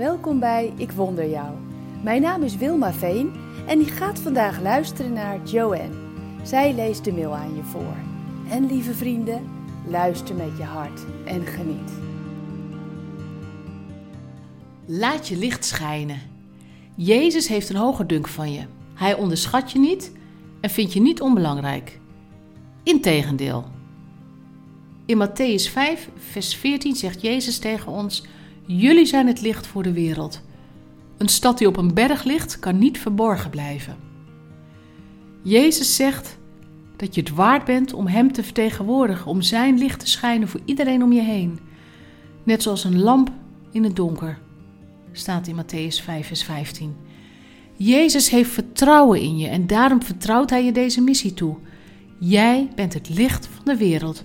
Welkom bij Ik Wonder Jou. Mijn naam is Wilma Veen en ik gaat vandaag luisteren naar Joanne. Zij leest de mail aan je voor. En lieve vrienden, luister met je hart en geniet. Laat je licht schijnen. Jezus heeft een hoge dunk van je. Hij onderschat je niet en vindt je niet onbelangrijk. Integendeel. In Matthäus 5, vers 14 zegt Jezus tegen ons: Jullie zijn het licht voor de wereld. Een stad die op een berg ligt, kan niet verborgen blijven. Jezus zegt dat je het waard bent om Hem te vertegenwoordigen, om Zijn licht te schijnen voor iedereen om je heen. Net zoals een lamp in het donker, staat in Matthäus 5, vers 15. Jezus heeft vertrouwen in je en daarom vertrouwt Hij je deze missie toe. Jij bent het licht van de wereld.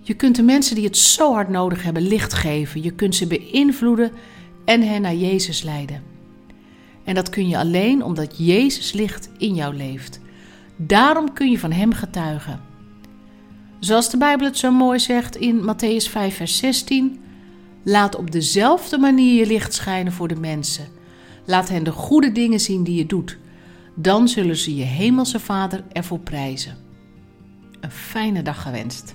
Je kunt de mensen die het zo hard nodig hebben licht geven. Je kunt ze beïnvloeden en hen naar Jezus leiden. En dat kun je alleen omdat Jezus licht in jou leeft. Daarom kun je van Hem getuigen. Zoals de Bijbel het zo mooi zegt in Matthäus 5, vers 16: Laat op dezelfde manier je licht schijnen voor de mensen. Laat hen de goede dingen zien die je doet. Dan zullen ze je Hemelse Vader ervoor prijzen. Een fijne dag gewenst.